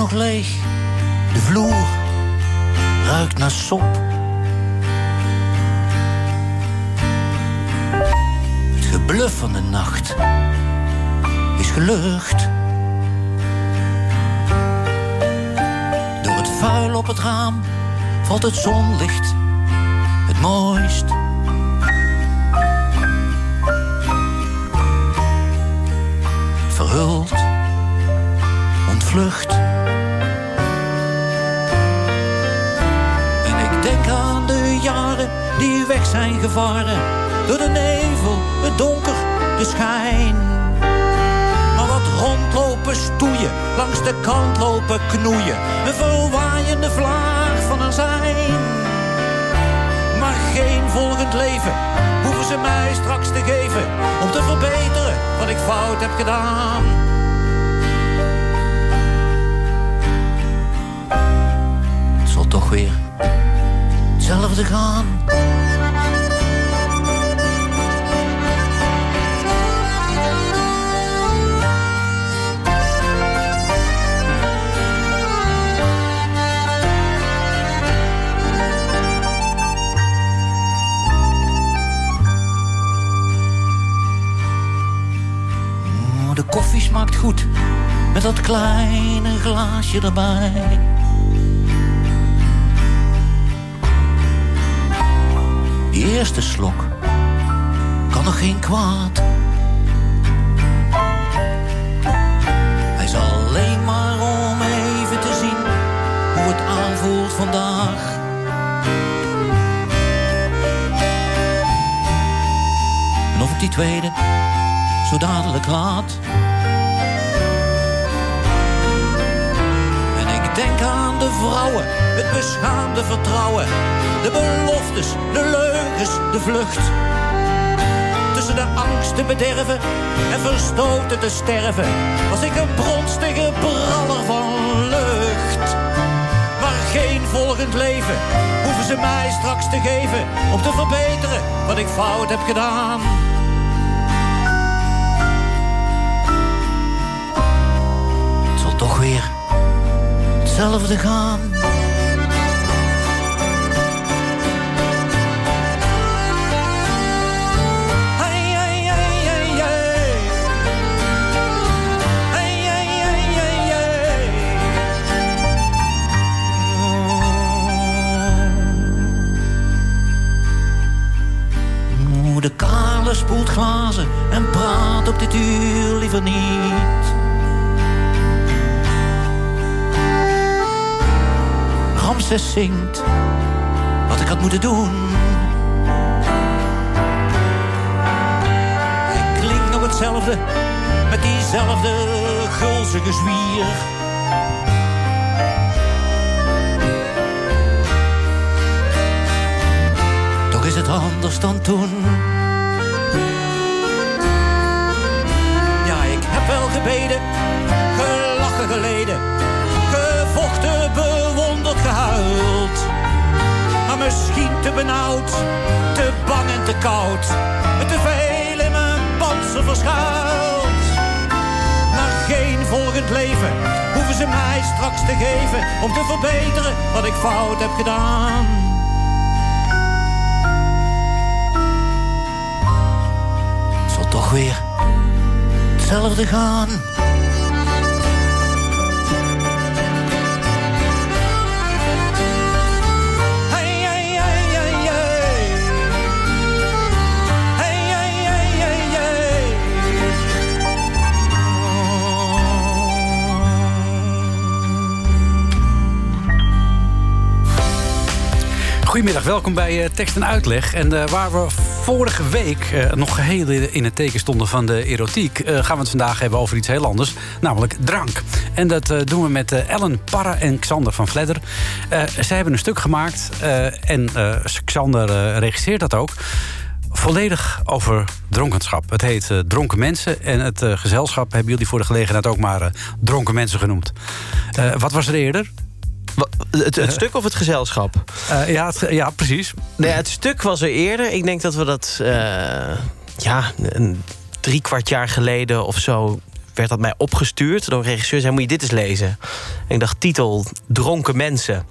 Nog leeg, de vloer ruikt naar sop. Het gebluf van de nacht is gelucht. Door het vuil op het raam valt het zonlicht het mooist. Verhuld ontvlucht. Die weg zijn gevaren. Door de nevel, het donker, de schijn. Maar wat rondlopen stoeien, langs de kant lopen knoeien. Een verwaaiende vlaag van een zijn. Maar geen volgend leven hoeven ze mij straks te geven. Om te verbeteren wat ik fout heb gedaan. Toch weer Oh, De koffie smaakt goed met dat kleine glaasje erbij. Eerste slok kan nog geen kwaad. Hij is alleen maar om even te zien hoe het aanvoelt vandaag. En of ik die tweede zo dadelijk laat. Vrouwen, het beschaamde vertrouwen. De beloftes, de leugens, de vlucht. Tussen de angst te bederven en verstoten te sterven. Was ik een bronstige braller van lucht. Maar geen volgend leven hoeven ze mij straks te geven. Om te verbeteren wat ik fout heb gedaan. Zal toch weer hetzelfde gaan. Hey, hey, hey, hey, hey. Hey, hey, hey, hey, hey. Oeh, De kale spoelt glazen en praat op dit uur liever niet. Ramses zingt wat ik had moeten doen. Ik klink nog hetzelfde met diezelfde gulzige zwier. Toch is het anders dan toen. Ja, ik heb wel gebeden, gelachen geleden, gevochten, bewonderd, gehuild. Maar misschien te benauwd, te bang en te koud, te veel in mijn panzer verschuild. Maar geen volgend leven hoeven ze mij straks te geven om te verbeteren wat ik fout heb gedaan. Het zal toch weer hetzelfde gaan. Goedemiddag, welkom bij uh, Tekst en Uitleg. En uh, waar we vorige week uh, nog geheel in het teken stonden van de erotiek... gaan we het vandaag hebben over iets heel anders, namelijk drank. En dat doen we met Ellen Parra en Xander van Vledder. zij hebben een stuk gemaakt en Xander regisseert dat ook volledig over dronkenschap. Het heet Dronken Mensen. En het gezelschap hebben jullie voor de gelegenheid ook maar Dronken Mensen genoemd. wat was er eerder? Het, het stuk of het gezelschap? Uh, ja, ja, precies. Nee, het stuk was er eerder. Ik denk dat we dat... Uh, ja, een drie kwart jaar geleden of zo werd dat mij opgestuurd door een regisseur. Zei, moet je dit eens lezen? En ik dacht, titel, Dronken Mensen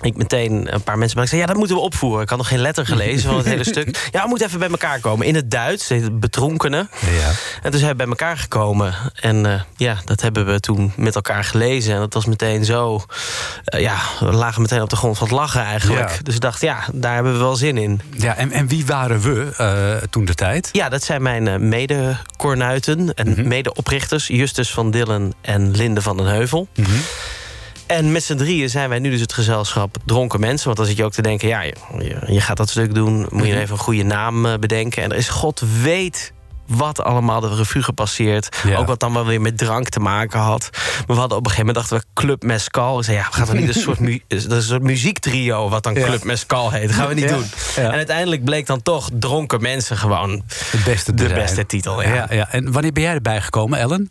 ik meteen een paar mensen maar ik zei, ja, dat moeten we opvoeren. Ik had nog geen letter gelezen van het hele stuk. Ja, we moeten even bij elkaar komen. In het Duits, het betronkenen. Ja. En toen zijn we bij elkaar gekomen. En uh, ja, dat hebben we toen met elkaar gelezen. En dat was meteen zo... Uh, ja, we lagen meteen op de grond van het lachen eigenlijk. Ja. Dus ik dacht, ja, daar hebben we wel zin in. Ja, en, en wie waren we uh, toen de tijd? Ja, dat zijn mijn mede-kornuiten en mm -hmm. mede-oprichters. Justus van Dillen en Linde van den Heuvel. Mm -hmm. En met z'n drieën zijn wij nu dus het gezelschap Dronken Mensen. Want dan zit je ook te denken, ja, je, je gaat dat stuk doen... moet je mhm. even een goede naam eh, bedenken. En er is god weet wat allemaal de revue gepasseerd. Ook wat dan wel weer met drank te maken had. Maar we hadden op een gegeven moment dachten we Club Mescal. We zeiden, ja, we gaan toch niet een soort, mu een soort muziektrio... wat dan Club Mescal heet. Dat gaan we niet doen. En uiteindelijk bleek dan toch Dronken Mensen gewoon de beste, de beste titel. Ja. Ja, En wanneer ben jij erbij gekomen, Ellen?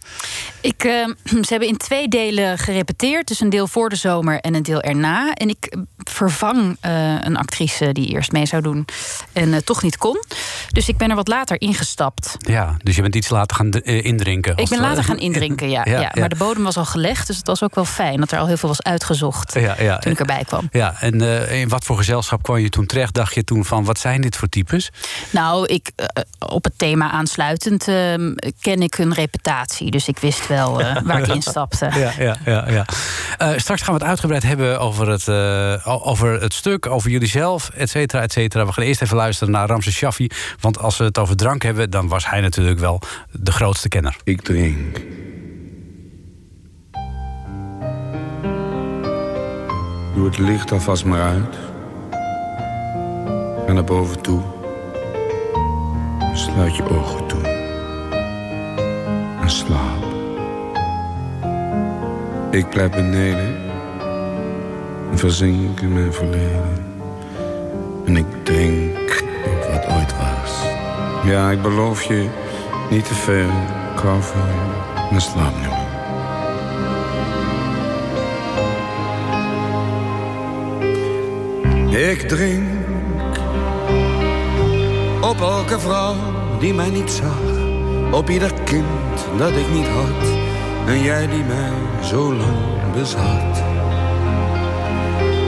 Ik, uh, ze hebben in twee delen gerepeteerd. Dus een deel voor de zomer en een deel erna. En ik vervang uh, een actrice die eerst mee zou doen... en uh, toch niet kon. Dus ik ben er wat later ingestapt. Ja, dus je bent iets later gaan eh, indrinken. Ik ben later gaan indrinken, ja, ja, Maar de bodem was al gelegd, dus het was ook wel fijn dat er al heel veel was uitgezocht toen ik erbij kwam. Ja, en uh, in wat voor gezelschap kwam je toen terecht? Dacht je toen van wat zijn dit voor types? Nou, ik, uh, op het thema aansluitend uh, ken ik hun reputatie, dus ik wist wel waar ik instapte. Ja, ja, ja, ja. straks gaan we het uitgebreid hebben over het, over het stuk, over jullie zelf, et cetera, et cetera. We gaan eerst even luisteren naar Ramses Shaffi, want als we het over drank hebben, dan was hij natuurlijk wel de grootste kenner. Ik drink. Doe het licht alvast maar uit. Ga naar boven toe. Sluit je ogen toe. En slaap. Ik blijf beneden. En verzink in mijn verleden. En ik drink Ja, ik beloof je niet te veel. Ik hou van je. Slaap nu Ik drink op elke vrouw die mij niet zag. Op ieder kind dat ik niet had. En jij die mij zo lang bezat.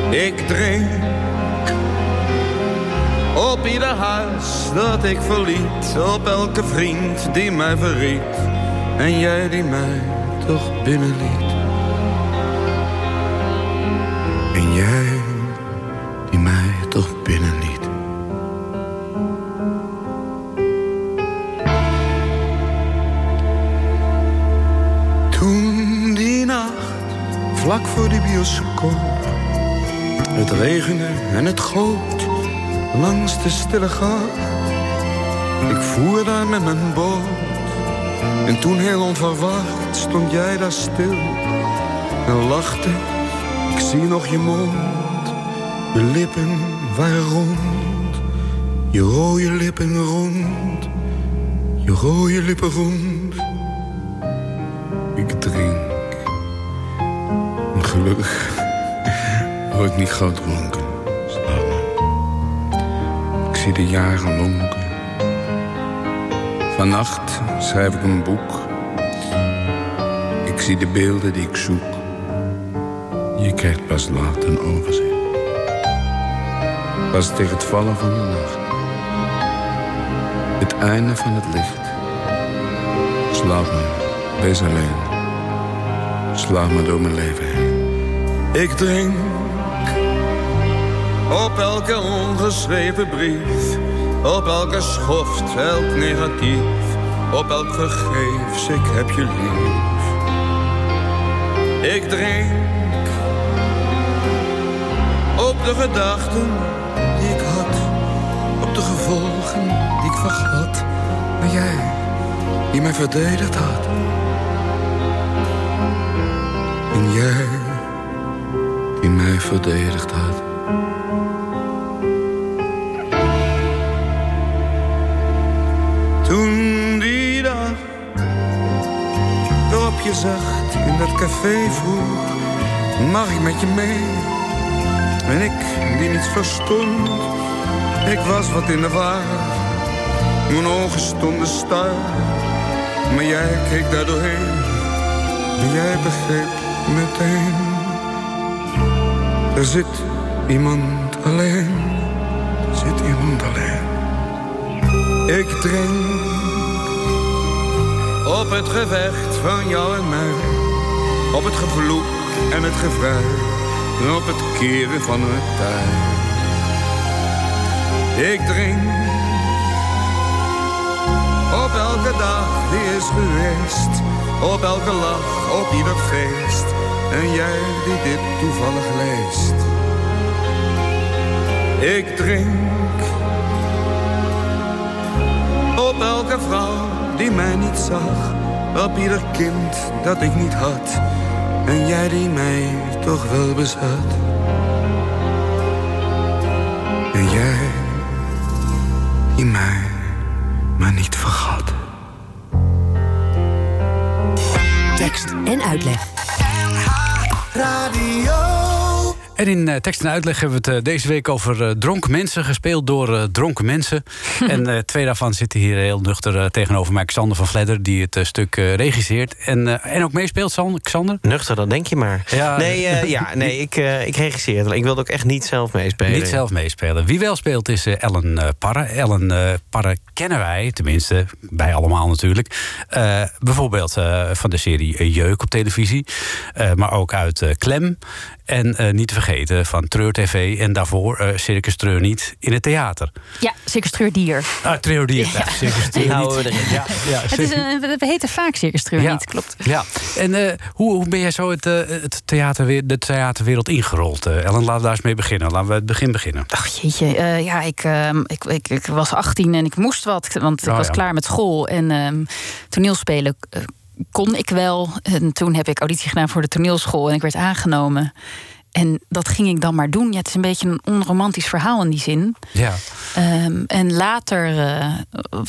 Ik drink op ieder huis dat ik verliet, op elke vriend die mij verriet. En jij die mij toch binnenliet. En jij die mij toch binnenliet. Toen die nacht, vlak voor de bioscoop. Het regende en het goot langs de stille gracht. Ik voer daar met mijn boot. En toen heel onverwacht stond jij daar stil en lachte. Ik zie nog je mond, je lippen waren rond. Je rode lippen rond, je rode lippen rond. Ik drink. Gelukkig word ik niet groot dronken zie de jaren lonken. Vannacht schrijf ik een boek. Ik zie de beelden die ik zoek. Je krijgt pas laat een overzicht. Pas tegen het vallen van de nacht. Het einde van het licht. Slaap me, wees alleen. Slaap me door mijn leven heen. Ik drink op elke ongeschreven brief, op elke schoft, elk negatief, op elk vergeefs, ik heb je lief. Ik drink op de gedachten de gevolgen die ik vergat. Maar jij, die mij verdedigd had. En jij, die mij verdedigd had. Je zacht in dat café vroeg, mag ik met je mee? En ik die niets verstond, ik was wat in de war. Mijn ogen stonden star, maar jij keek daar doorheen. En jij begreep meteen, er zit iemand alleen, zit iemand alleen. Ik drink op het gevecht van jou en mij. Op het gevloek en het. En op het keren van het tij. Ik drink op elke dag die is geweest. Op elke lach, op ieder feest. En jij die dit toevallig leest. Ik drink op elke vrouw die mij niet zag. Op ieder kind dat ik niet had. En jij die mij toch wel bezat. En jij die mij maar niet vergat. Tekst en uitleg. En in uh, tekst en uitleg hebben we het uh, deze week over uh, dronken mensen, gespeeld door dronken mensen. en twee daarvan zitten hier heel nuchter tegenover mij. Xander van Vledder, die het stuk regisseert. En, en ook meespeelt, Xander? Nuchter, dat denk je maar. Ja, nee, ja, nee ik, ik regisseer het. Ik wilde ook echt niet zelf meespelen. Niet zelf meespelen. Wie wel speelt is Ellen Parre. Ellen Parre kennen wij, tenminste, bij allemaal natuurlijk. bijvoorbeeld van de serie Jeuk op televisie. maar ook uit Klem. En uh, niet te vergeten van Treur TV en daarvoor uh, Circus Treur niet in het theater. Ja, Circus Treur Dier. Ah. Ja. Niet. Ja, ja, het is een, we heten vaak Circus Treur ja. niet, klopt. Ja, en uh, hoe, hoe ben jij zo het, het theater, de theaterwereld ingerold? Ellen, laten we daar eens mee beginnen. Laten we het begin beginnen. Ach jeetje, ja, ik, ehm, ik, ik, ik, was 18 en ik moest wat, want ik Oh, was ja. klaar met school. En ehm, toneelspelen kon ik wel. En toen heb ik auditie gedaan voor de toneelschool en ik werd aangenomen. En dat ging ik dan maar doen. Ja, het is een beetje een onromantisch verhaal in die zin. Ja. Um, en later uh,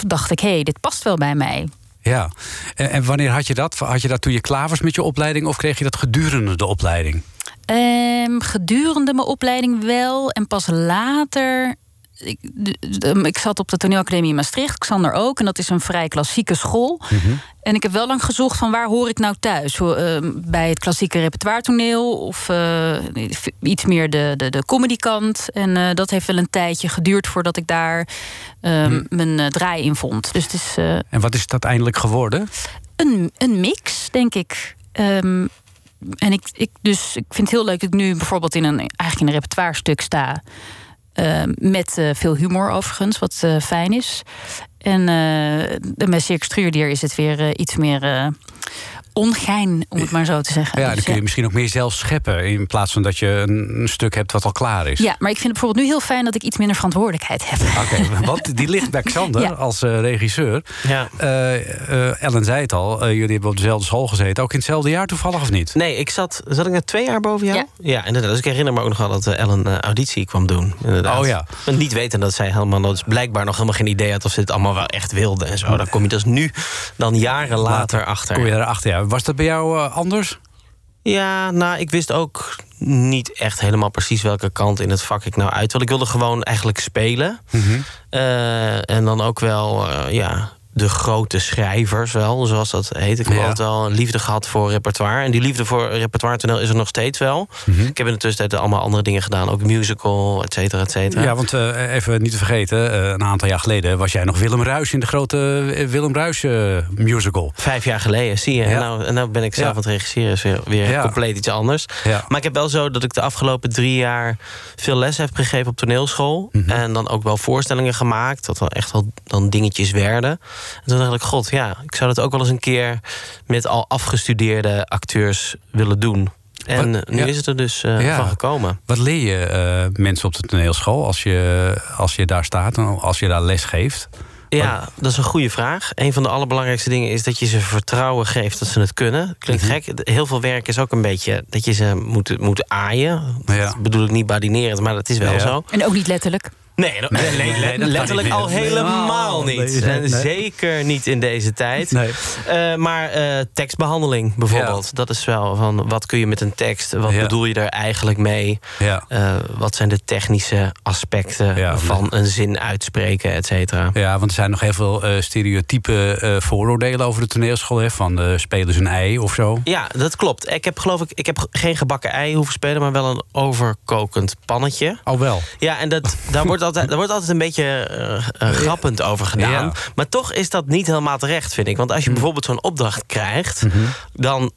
dacht ik, hé, hey, dit past wel bij mij. Ja, en, en, wanneer had je dat? Had je dat toen je klaar was met je opleiding of kreeg je dat gedurende de opleiding? Um, gedurende mijn opleiding wel. En pas later ik, ik, zat op de toneelacademie in Maastricht, Xander ook. En dat is een vrij klassieke school. Mm -hmm. En ik heb wel lang gezocht van waar hoor ik nou thuis? Uh, bij het klassieke repertoire-toneel of uh, iets meer de, de, de comedykant. En uh, dat heeft wel een tijdje geduurd voordat ik daar mm. mijn draai in vond. Dus het is, en wat is het uiteindelijk geworden? Een, een mix, denk ik. Um, en ik, ik, dus, ik vind het heel leuk dat ik nu bijvoorbeeld in een, eigenlijk in een repertoire-stuk sta. Uh, met uh, veel humor overigens, wat uh, fijn is. En bij Circus Truurdier is het weer iets meer ongein, om het maar zo te zeggen. Ja, dan Dus, kun je misschien ook meer zelf scheppen... in plaats van dat je een, een, stuk hebt wat al klaar is. Ja, maar ik vind het bijvoorbeeld nu heel fijn... dat ik iets minder verantwoordelijkheid heb. Oké, okay, want die ligt bij Xander ja. als uh, regisseur. Ja. Uh, Ellen zei het al, uh, jullie hebben op dezelfde school gezeten. Ook in hetzelfde jaar toevallig of niet? Nee, ik zat, zat ik net twee jaar boven jou? Ja, ja inderdaad. Dus ik herinner me ook nog wel dat Ellen auditie kwam doen. Inderdaad. Oh ja. En niet weten dat zij helemaal... dat blijkbaar nog helemaal geen idee had... of ze het allemaal wel echt wilde en zo. Dan kom je dus nu, dan jaren later, later achter. Kom je erachter, ja. Was dat bij jou anders? Ja, nou, ik wist ook niet echt helemaal precies welke kant in het vak ik nou uit wil. Ik wilde gewoon eigenlijk spelen. Mm -hmm. uh, en dan ook wel, uh, ja, de grote schrijvers wel, zoals dat heet. Ik heb Ja. altijd wel een liefde gehad voor repertoire. En die liefde voor repertoire toneel is er nog steeds wel. Mhm. Ik heb in de tussentijd allemaal andere dingen gedaan. Ook musical, et cetera, et cetera. Ja, want uh, even niet te vergeten, uh, een aantal jaar geleden was jij nog Willem Ruis in de grote Willem Ruis uh, musical. Vijf jaar geleden, zie je. Ja. En, nou, en nou ben ik zelf Ja. aan het regisseren. Is weer, compleet iets anders. Maar ik heb wel zo dat ik de afgelopen drie jaar veel les heb gegeven op toneelschool. Mhm. En dan ook wel voorstellingen gemaakt. Dat wel echt wel dan dingetjes werden. En toen dacht ik, god, ja, ik zou dat ook wel eens een keer met al afgestudeerde acteurs willen doen. En Wat- eh, nu ja. is het er dus eh, Ja. van gekomen. Wat leer je eh, mensen op de toneelschool als je, als je daar staat en als je daar les geeft? Ja, dat is een goede vraag. Een van de allerbelangrijkste dingen is dat je ze vertrouwen geeft dat ze het kunnen. Klinkt Mhm. gek. Heel veel werk is ook een beetje dat je ze moet, moet aaien. Ja. Dat bedoel ik niet badinerend, maar dat is wel Ja. zo. En ook niet letterlijk. Nee, dat- nee, nee, let- dat kan letterlijk al helemaal niet. En zeker niet in deze tijd. Eh, maar eh, tekstbehandeling bijvoorbeeld. Dat is wel van wat kun je met een tekst? Wat Ja. bedoel je er eigenlijk mee? Ja. Eh, wat zijn de technische aspecten van een zin uitspreken, et cetera? Ja, want er zijn nog heel veel stereotype vooroordelen over de toneelschool. Hè, van spelen ze een ei of zo. Ja, dat klopt. Ik heb geloof ik, ik heb geen gebakken ei hoeven spelen, maar wel een overkokend pannetje. Al wel. Ja, en dat, daar, wordt altijd, daar wordt altijd een beetje eh, eh, grappend over gedaan. Ja. Maar toch is dat niet helemaal terecht, vind ik. Want als je bijvoorbeeld zo'n opdracht krijgt, dan.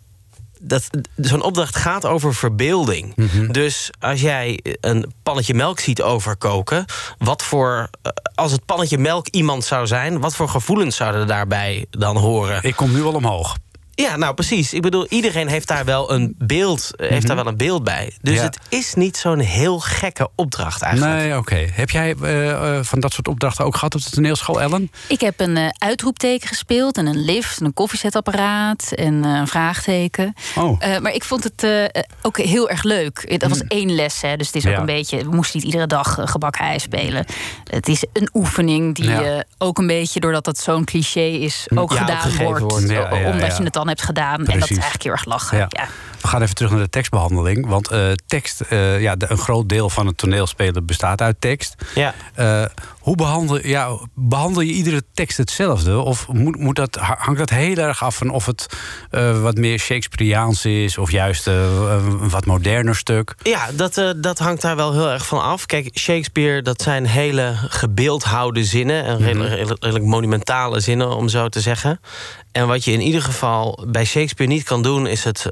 Dat, zo'n opdracht gaat over verbeelding. Dus als jij een pannetje melk ziet overkoken, wat voor. eh, Als het pannetje melk iemand zou zijn, wat voor gevoelens zouden daarbij dan horen? Ik kom nu al omhoog. Ja, nou precies. Ik bedoel, iedereen heeft daar wel een beeld, eh, heeft daar wel een beeld bij. Dus Ja. het is niet zo'n heel gekke opdracht eigenlijk. Nee, oké. Heb jij eh, eh, van dat soort opdrachten ook gehad op de toneelschool, Ellen? Ik heb een eh, uitroepteken gespeeld en een lift, en een koffiezetapparaat en eh, een vraagteken. Oh. Eh, maar ik vond het eh, ook heel erg leuk. Dat was één les, hè, dus het is ook een beetje. We moesten niet iedere dag gebakken ei spelen. Het is een oefening die Ja. ook een beetje, doordat het zo'n cliché is, ook Ja, ook gedaan wordt. wordt. Ja, ja, omdat ja. je het dan hebt gedaan. En dat is eigenlijk heel erg lachen. Ja. Ja. We gaan even terug naar de tekstbehandeling. Want eh, tekst, eh, ja, de- een groot deel van het toneelspelen bestaat uit tekst. Ja. Hoe behandel, ja, behandel je iedere tekst hetzelfde? Of moet, moet dat, ha- hangt dat heel erg af van of het eh, wat meer Shakespeareaans is... of juist eh, een wat moderner stuk? Ja, dat, eh, dat hangt daar wel heel erg van af. Kijk, Shakespeare, dat zijn hele gebeeldhoude zinnen. En redelijk, redelijk- redelijk monumentale zinnen, om zo te zeggen. En wat je in ieder geval bij Shakespeare niet kan doen... is het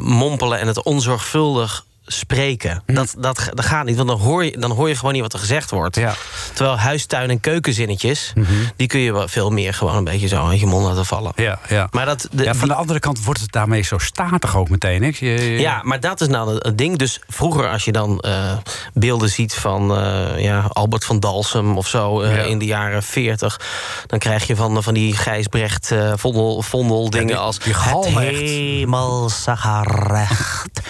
mompelen en het onzorgvuldig spreken. Dat, dat, dat gaat niet, want dan hoor, je, dan hoor je gewoon niet wat er gezegd wordt. Ja. Terwijl huistuin- en keukenzinnetjes... die kun je wel veel meer gewoon een beetje zo uit je mond laten vallen. Ja, ja. Maar dat, de, ja, van de andere kant wordt het daarmee zo statig ook meteen. Hè? Je- je- Ja, maar dat is nou het ding. Dus vroeger, als je dan eh, beelden ziet van eh, ja, Albert van Dalsem of zo eh, Ja. in de jaren 40, dan krijg je van, van die Gijsbrecht vondel, vondel dingen die- als. die Het gerecht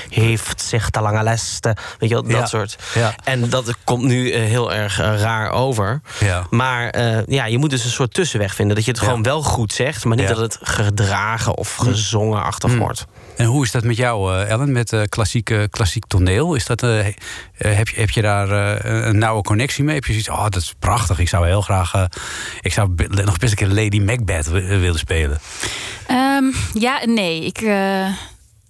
heeft zich te lange lesten. Weet je wel, dat Ja. soort. Ja. En dat komt nu eh, heel erg eh, raar over. Ja. Maar eh, ja, je moet dus een soort tussenweg vinden. Dat je het Ja. gewoon wel goed zegt, maar niet Ja. dat het gedragen of gezongen-achtig Mm. wordt. En hoe is dat met jou, eh, Ellen, met eh, klassieke, klassiek toneel? Is dat, heb, je, heb je daar eh, een nauwe connectie mee? Heb je zoiets, oh, dat is prachtig. Ik zou heel graag, ik zou nog best een keer Lady Macbeth wi- willen spelen. Ehm, ja en nee. Ik, eh,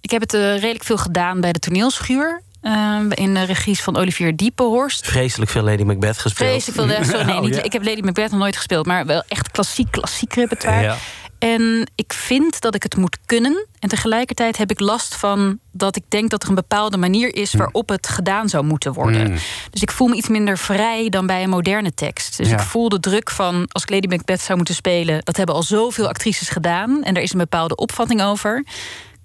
ik heb het eh, redelijk veel gedaan bij de toneelschuur. eh, in de regies van Olivier Diepenhorst. Vreselijk veel Lady Macbeth gespeeld. Vreselijk veel. Nee, Oh, niet, ja. Ik heb Lady Macbeth nog nooit gespeeld, maar wel echt klassiek, klassiek repertoire. Ja. En ik vind dat ik het moet kunnen. En tegelijkertijd heb ik last van dat ik denk dat er een bepaalde manier is waarop het gedaan zou moeten worden. Mm. Dus ik voel me iets minder vrij dan bij een moderne tekst. Dus Ja. ik voel de druk van als ik Lady Macbeth zou moeten spelen, dat hebben al zoveel actrices gedaan en er is een bepaalde opvatting over.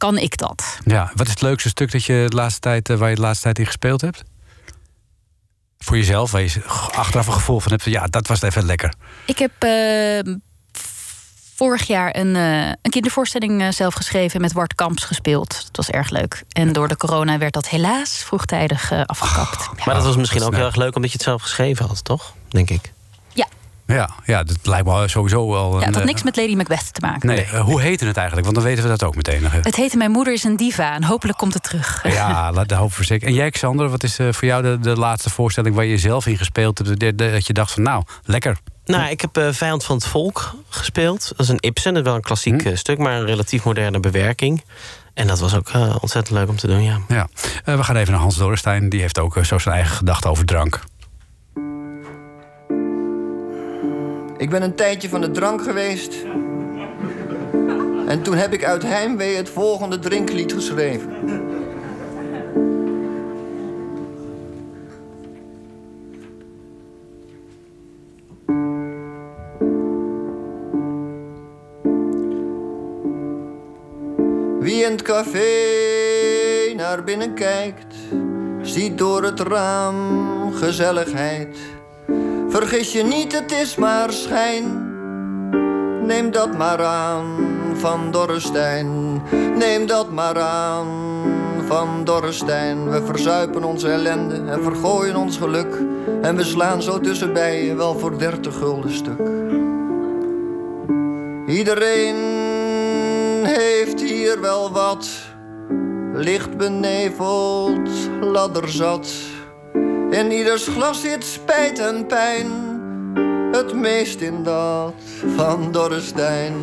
Kan ik dat? Ja, wat is het leukste stuk dat je de laatste tijd, eh, waar je de laatste tijd in gespeeld hebt? Voor jezelf, waar je achteraf een gevoel van hebt, ja, dat was even lekker. Ik heb eh, vorig jaar een, eh, een kindervoorstelling zelf geschreven met Wart Kamps gespeeld. Dat was erg leuk. En door de corona werd dat helaas vroegtijdig afgekapt. Ja. Maar dat was misschien dat ook is heel erg leuk omdat je het zelf geschreven had, toch? Denk ik. Ja, Ja, dat lijkt me sowieso wel. ja, het had eh, niks met Lady Macbeth te maken. Nee, eh, hoe heette het eigenlijk? Want dan weten we dat ook meteen nog. Het heette Mijn moeder is een diva en hopelijk komt het terug. Ja, laat de hoop voor zeker. En jij, Xander, wat is eh, voor jou de, de laatste voorstelling waar je zelf in gespeeld hebt? Dat je dacht van, nou, lekker. Nou, ik heb eh, Vijand van het Volk gespeeld. Dat is een Ibsen, dat is wel een klassiek Hm. stuk, maar een relatief moderne bewerking. En dat was ook ontzettend leuk om te doen, ja. Ja. Eh, we gaan even naar Hans Dorrestein. Die heeft ook zo zijn eigen gedachten over drank. Ik ben een tijdje van de drank geweest. En toen heb ik uit heimwee het volgende drinklied geschreven. Wie in het café naar binnen kijkt, ziet door het raam gezelligheid. Vergis je niet, het is maar schijn. Neem dat maar aan van Dorrestein. Neem dat maar aan van Dorrestein. We verzuipen onze ellende en vergooien ons geluk. En we slaan zo tussenbij wel voor dertig gulden stuk. Iedereen heeft hier wel wat. Licht beneveld, ladderzat. In ieders glas zit spijt en pijn. Het meest in dat van Dorrestein.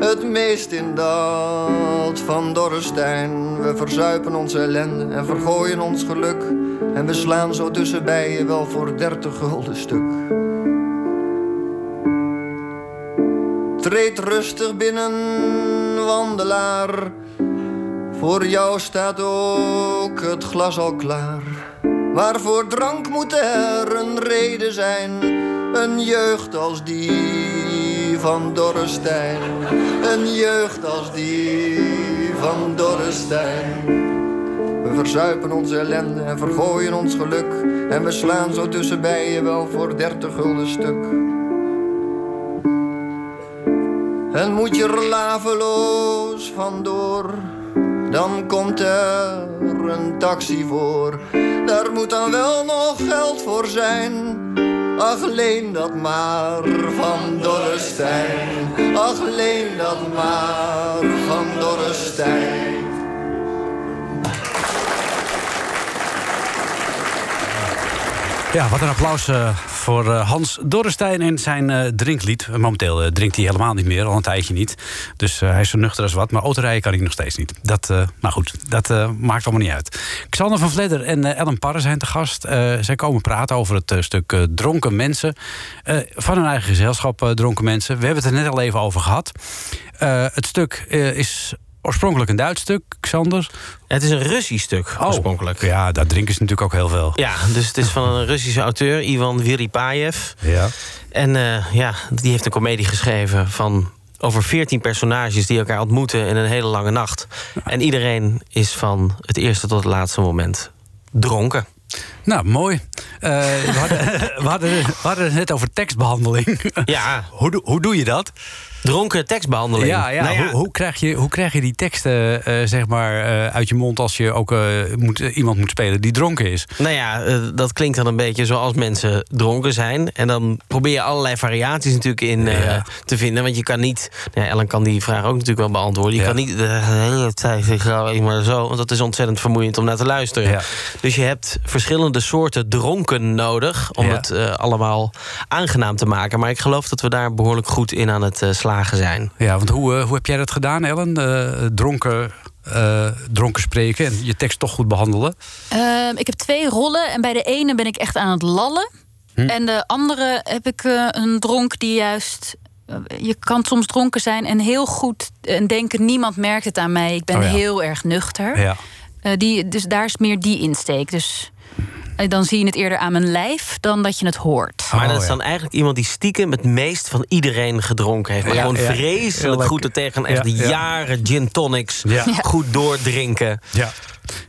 Het meest in dat van Dorrestein. We verzuipen onze ellende en vergooien ons geluk. En we slaan zo tussenbij wel voor dertig gulden stuk. Treed rustig binnen, wandelaar. Voor jou staat ook het glas al klaar. Waarvoor drank moet er een reden zijn. Een jeugd als die van Dorrestein. Een jeugd als die van Dorrestein. We verzuipen onze ellende en vergooien ons geluk. En we slaan zo tussenbij wel voor dertig gulden stuk. En moet je er laveloos vandoor, dan komt er een taxi voor. Daar moet dan wel nog geld voor zijn. Ach, leen dat maar van Dorrestein. Ach, leen dat maar van Dorrestein. Ja, wat een applaus uh, voor uh, Hans Dorrestein en zijn uh, drinklied. Momenteel drinkt hij helemaal niet meer, al een tijdje niet. Dus hij is zo nuchter als wat, maar autorijden kan hij nog steeds niet. Dat, maar goed, dat maakt allemaal niet uit. Xander van Vledder en Ellen Parre zijn te gast. zij komen praten over het stuk dronken mensen. van hun eigen gezelschap dronken mensen. We hebben het er net al even over gehad. het stuk is oorspronkelijk een Duits stuk, Xander. Het is een Russisch stuk, oh, oorspronkelijk. Ja, daar drinken ze natuurlijk ook heel veel. Ja, dus het is van een Russische auteur, Ivan Viripayev. Ja. En uh, ja, die heeft een komedie geschreven van over veertien personages die elkaar ontmoeten in een hele lange nacht. En iedereen is van het eerste tot het laatste moment dronken. Nou, mooi. Uh, we, hadden, we, hadden, we, hadden, het net over tekstbehandeling. Ja. hoe, hoe doe je dat? Dronken tekstbehandeling. Ja, ja. Nou ja. Hoe, hoe, krijg je, hoe krijg je die teksten uh, zeg maar, uh, uit je mond als je ook uh, moet, iemand moet spelen die dronken is? Nou ja, dat klinkt dan een beetje zoals mensen dronken zijn. En dan probeer je allerlei variaties natuurlijk in ja. te vinden. Want je kan niet. Ja, Ellen kan die vraag ook natuurlijk wel beantwoorden. Je kan niet de hele tijd zeggen maar zo. Want dat is ontzettend vermoeiend om naar te luisteren. Dus je hebt verschillende soorten dronken nodig om het allemaal aangenaam te maken. Maar ik geloof dat we daar behoorlijk goed in aan het zijn. Ja, want hoe, hoe heb jij dat gedaan, Ellen? Uh, dronken, uh, dronken spreken en je tekst toch goed behandelen? Uh, ik heb twee rollen en bij de ene ben ik echt aan het lallen. Hm. En de andere heb ik een dronk die juist je kan soms dronken zijn en heel goed en denken: niemand merkt het aan mij. Ik ben oh ja. heel erg nuchter. Ja. Uh, die, dus daar is meer die insteek. Dus dan zie je het eerder aan mijn lijf dan dat je het hoort. Maar dat is dan eigenlijk iemand die stiekem het meest van iedereen gedronken heeft. Maar Ja, gewoon ja. vreselijk Heel goed er tegen. Echt Ja, ja. jaren gin tonics goed doordrinken. Ja.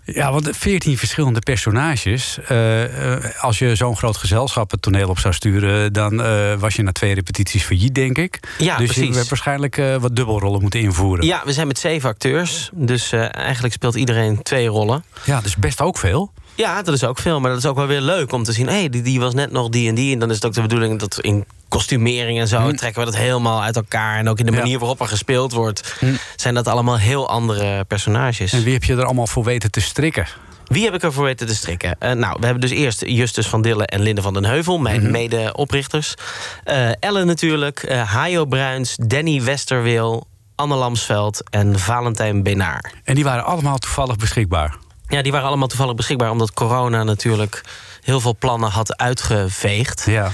Ja, want 14 verschillende personages. Eh, eh, als je zo'n groot gezelschap het toneel op zou sturen, dan eh, was je na twee repetities failliet, denk ik. Ja, dus je precies. hebt waarschijnlijk eh, wat dubbelrollen moeten invoeren. Ja, we zijn met zeven acteurs. Dus eh, eigenlijk speelt iedereen twee rollen. Ja, dus best ook veel. Ja, dat is ook veel. Maar dat is ook wel weer leuk om te zien. Hé, hey, die, die was net nog die en die. En dan is het ook de bedoeling dat in kostumering en zo... trekken we dat helemaal uit elkaar. En ook in de Ja. manier waarop er gespeeld wordt... zijn dat allemaal heel andere personages. En wie heb je er allemaal voor weten te strikken? Wie heb ik ervoor weten te strikken? Eh, nou, we hebben dus eerst Justus van Dille en Linde van den Heuvel, mijn Mhm. mede-oprichters. Eh, Ellen natuurlijk, eh Hajo Bruins, Danny Westerweel, Anne Lamsveld en Valentijn Benaar. En die waren allemaal toevallig beschikbaar. Ja, die waren allemaal toevallig beschikbaar omdat corona natuurlijk heel veel plannen had uitgeveegd. Ja.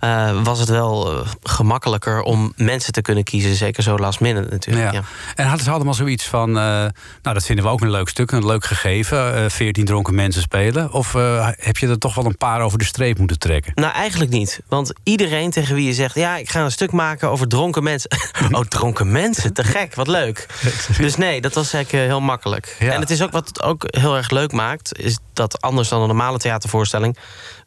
Eh, was het wel eh, gemakkelijker om mensen te kunnen kiezen. Zeker zo last minute natuurlijk. Ja. En hadden ze allemaal zoiets van... eh, nou, dat vinden we ook een leuk stuk, een leuk gegeven. Veertien dronken mensen spelen. Of heb je er toch wel een paar over de streep moeten trekken? Nou, eigenlijk niet. Want iedereen tegen wie je zegt... ja, ik ga een stuk maken over dronken mensen. oh, dronken mensen, te gek, wat leuk. Dus nee, dat was eigenlijk heel makkelijk. Ja. En het is ook wat het ook heel erg leuk maakt... is dat anders dan een normale theatervoorstelling...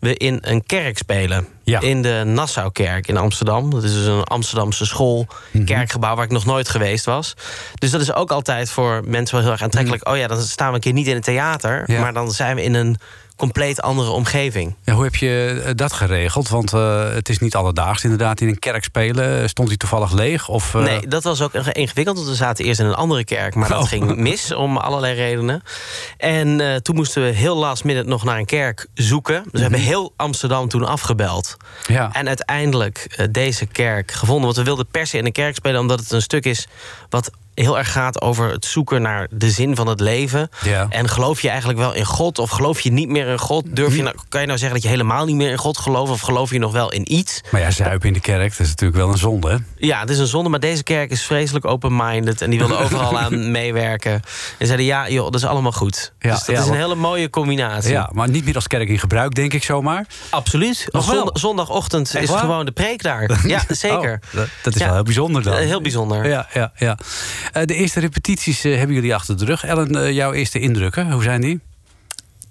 we in een kerk spelen. Ja. In de Nassaukerk in Amsterdam. Dat is dus een Amsterdamse school, Mhm. kerkgebouw... waar ik nog nooit geweest was. Dus dat is ook altijd voor mensen wel heel erg aantrekkelijk. Oh ja, dan staan we een keer niet in een theater... Mhm. Ja. maar dan zijn we in een compleet andere omgeving. Ja, hoe heb je eh, dat geregeld? Want eh, het is niet alledaags inderdaad in een kerk spelen. Eh, Stond hij toevallig leeg? Of, Nee, dat was ook ingewikkeld. Want we zaten eerst in een andere kerk. Maar dat Oh. ging mis om allerlei redenen. En toen moesten we heel last minute nog naar een kerk zoeken. Dus we hebben heel Amsterdam toen afgebeld. Mhm. Ja. En uiteindelijk deze kerk gevonden. Want we wilden per se in een kerk spelen... omdat het een stuk is wat heel erg gaat over het zoeken naar de zin van het leven. Ja. En geloof je eigenlijk wel in God of geloof je niet meer in God? Durf je nou, kan je nou zeggen dat je helemaal niet meer in God gelooft... of geloof je nog wel in iets? Maar ja, zuipen in de kerk, dat is natuurlijk wel een zonde. Hè? Ja, het is een zonde, maar deze kerk is vreselijk open-minded... en die wilde overal aan meewerken. En zeiden, ja, joh, dat is allemaal goed. Ja, dus dat ja, is een hele mooie combinatie. Ja, maar niet meer als kerk in gebruik, denk ik zomaar. Absoluut. Zondagochtend Echt is waar? gewoon de preek daar. Ja, zeker. Oh, dat, dat is wel heel bijzonder dan. Heel bijzonder. Ja, ja, ja. Eh, de eerste repetities eh, hebben jullie achter de rug. Ellen, eh, jouw eerste indrukken, hoe zijn die?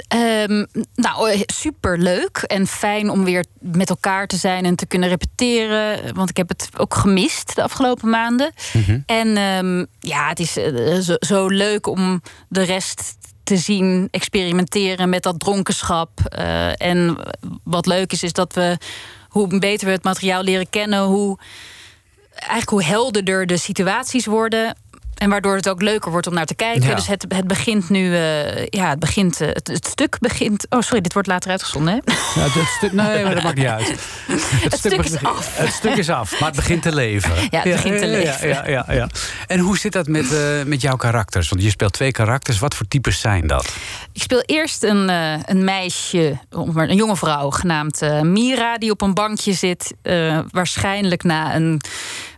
Ehm, nou, super leuk en fijn om weer met elkaar te zijn en te kunnen repeteren. Want ik heb het ook gemist de afgelopen maanden. En ehm, ja, het is zo, zo leuk om de rest te zien experimenteren met dat dronkenschap. En wat leuk is, is dat we hoe beter we het materiaal leren kennen, hoe eigenlijk hoe helderder de situaties worden. En waardoor het ook leuker wordt om naar te kijken. Ja. Dus het, het begint nu. eh, ja, het begint. eh, het, het stuk begint. Oh, sorry, dit wordt later uitgezonden. Hè? Ja, het stuk, nee, maar dat maakt niet uit. Het, stuk is af. Het stuk is af, maar het begint te leven. Ja, het begint te leven. Ja, ja, ja. En hoe zit dat met, eh, met jouw karakters? Want je speelt twee karakters. Wat voor types zijn dat? Ik speel eerst een, een meisje, een jonge vrouw genaamd Mira, die op een bankje zit. waarschijnlijk na een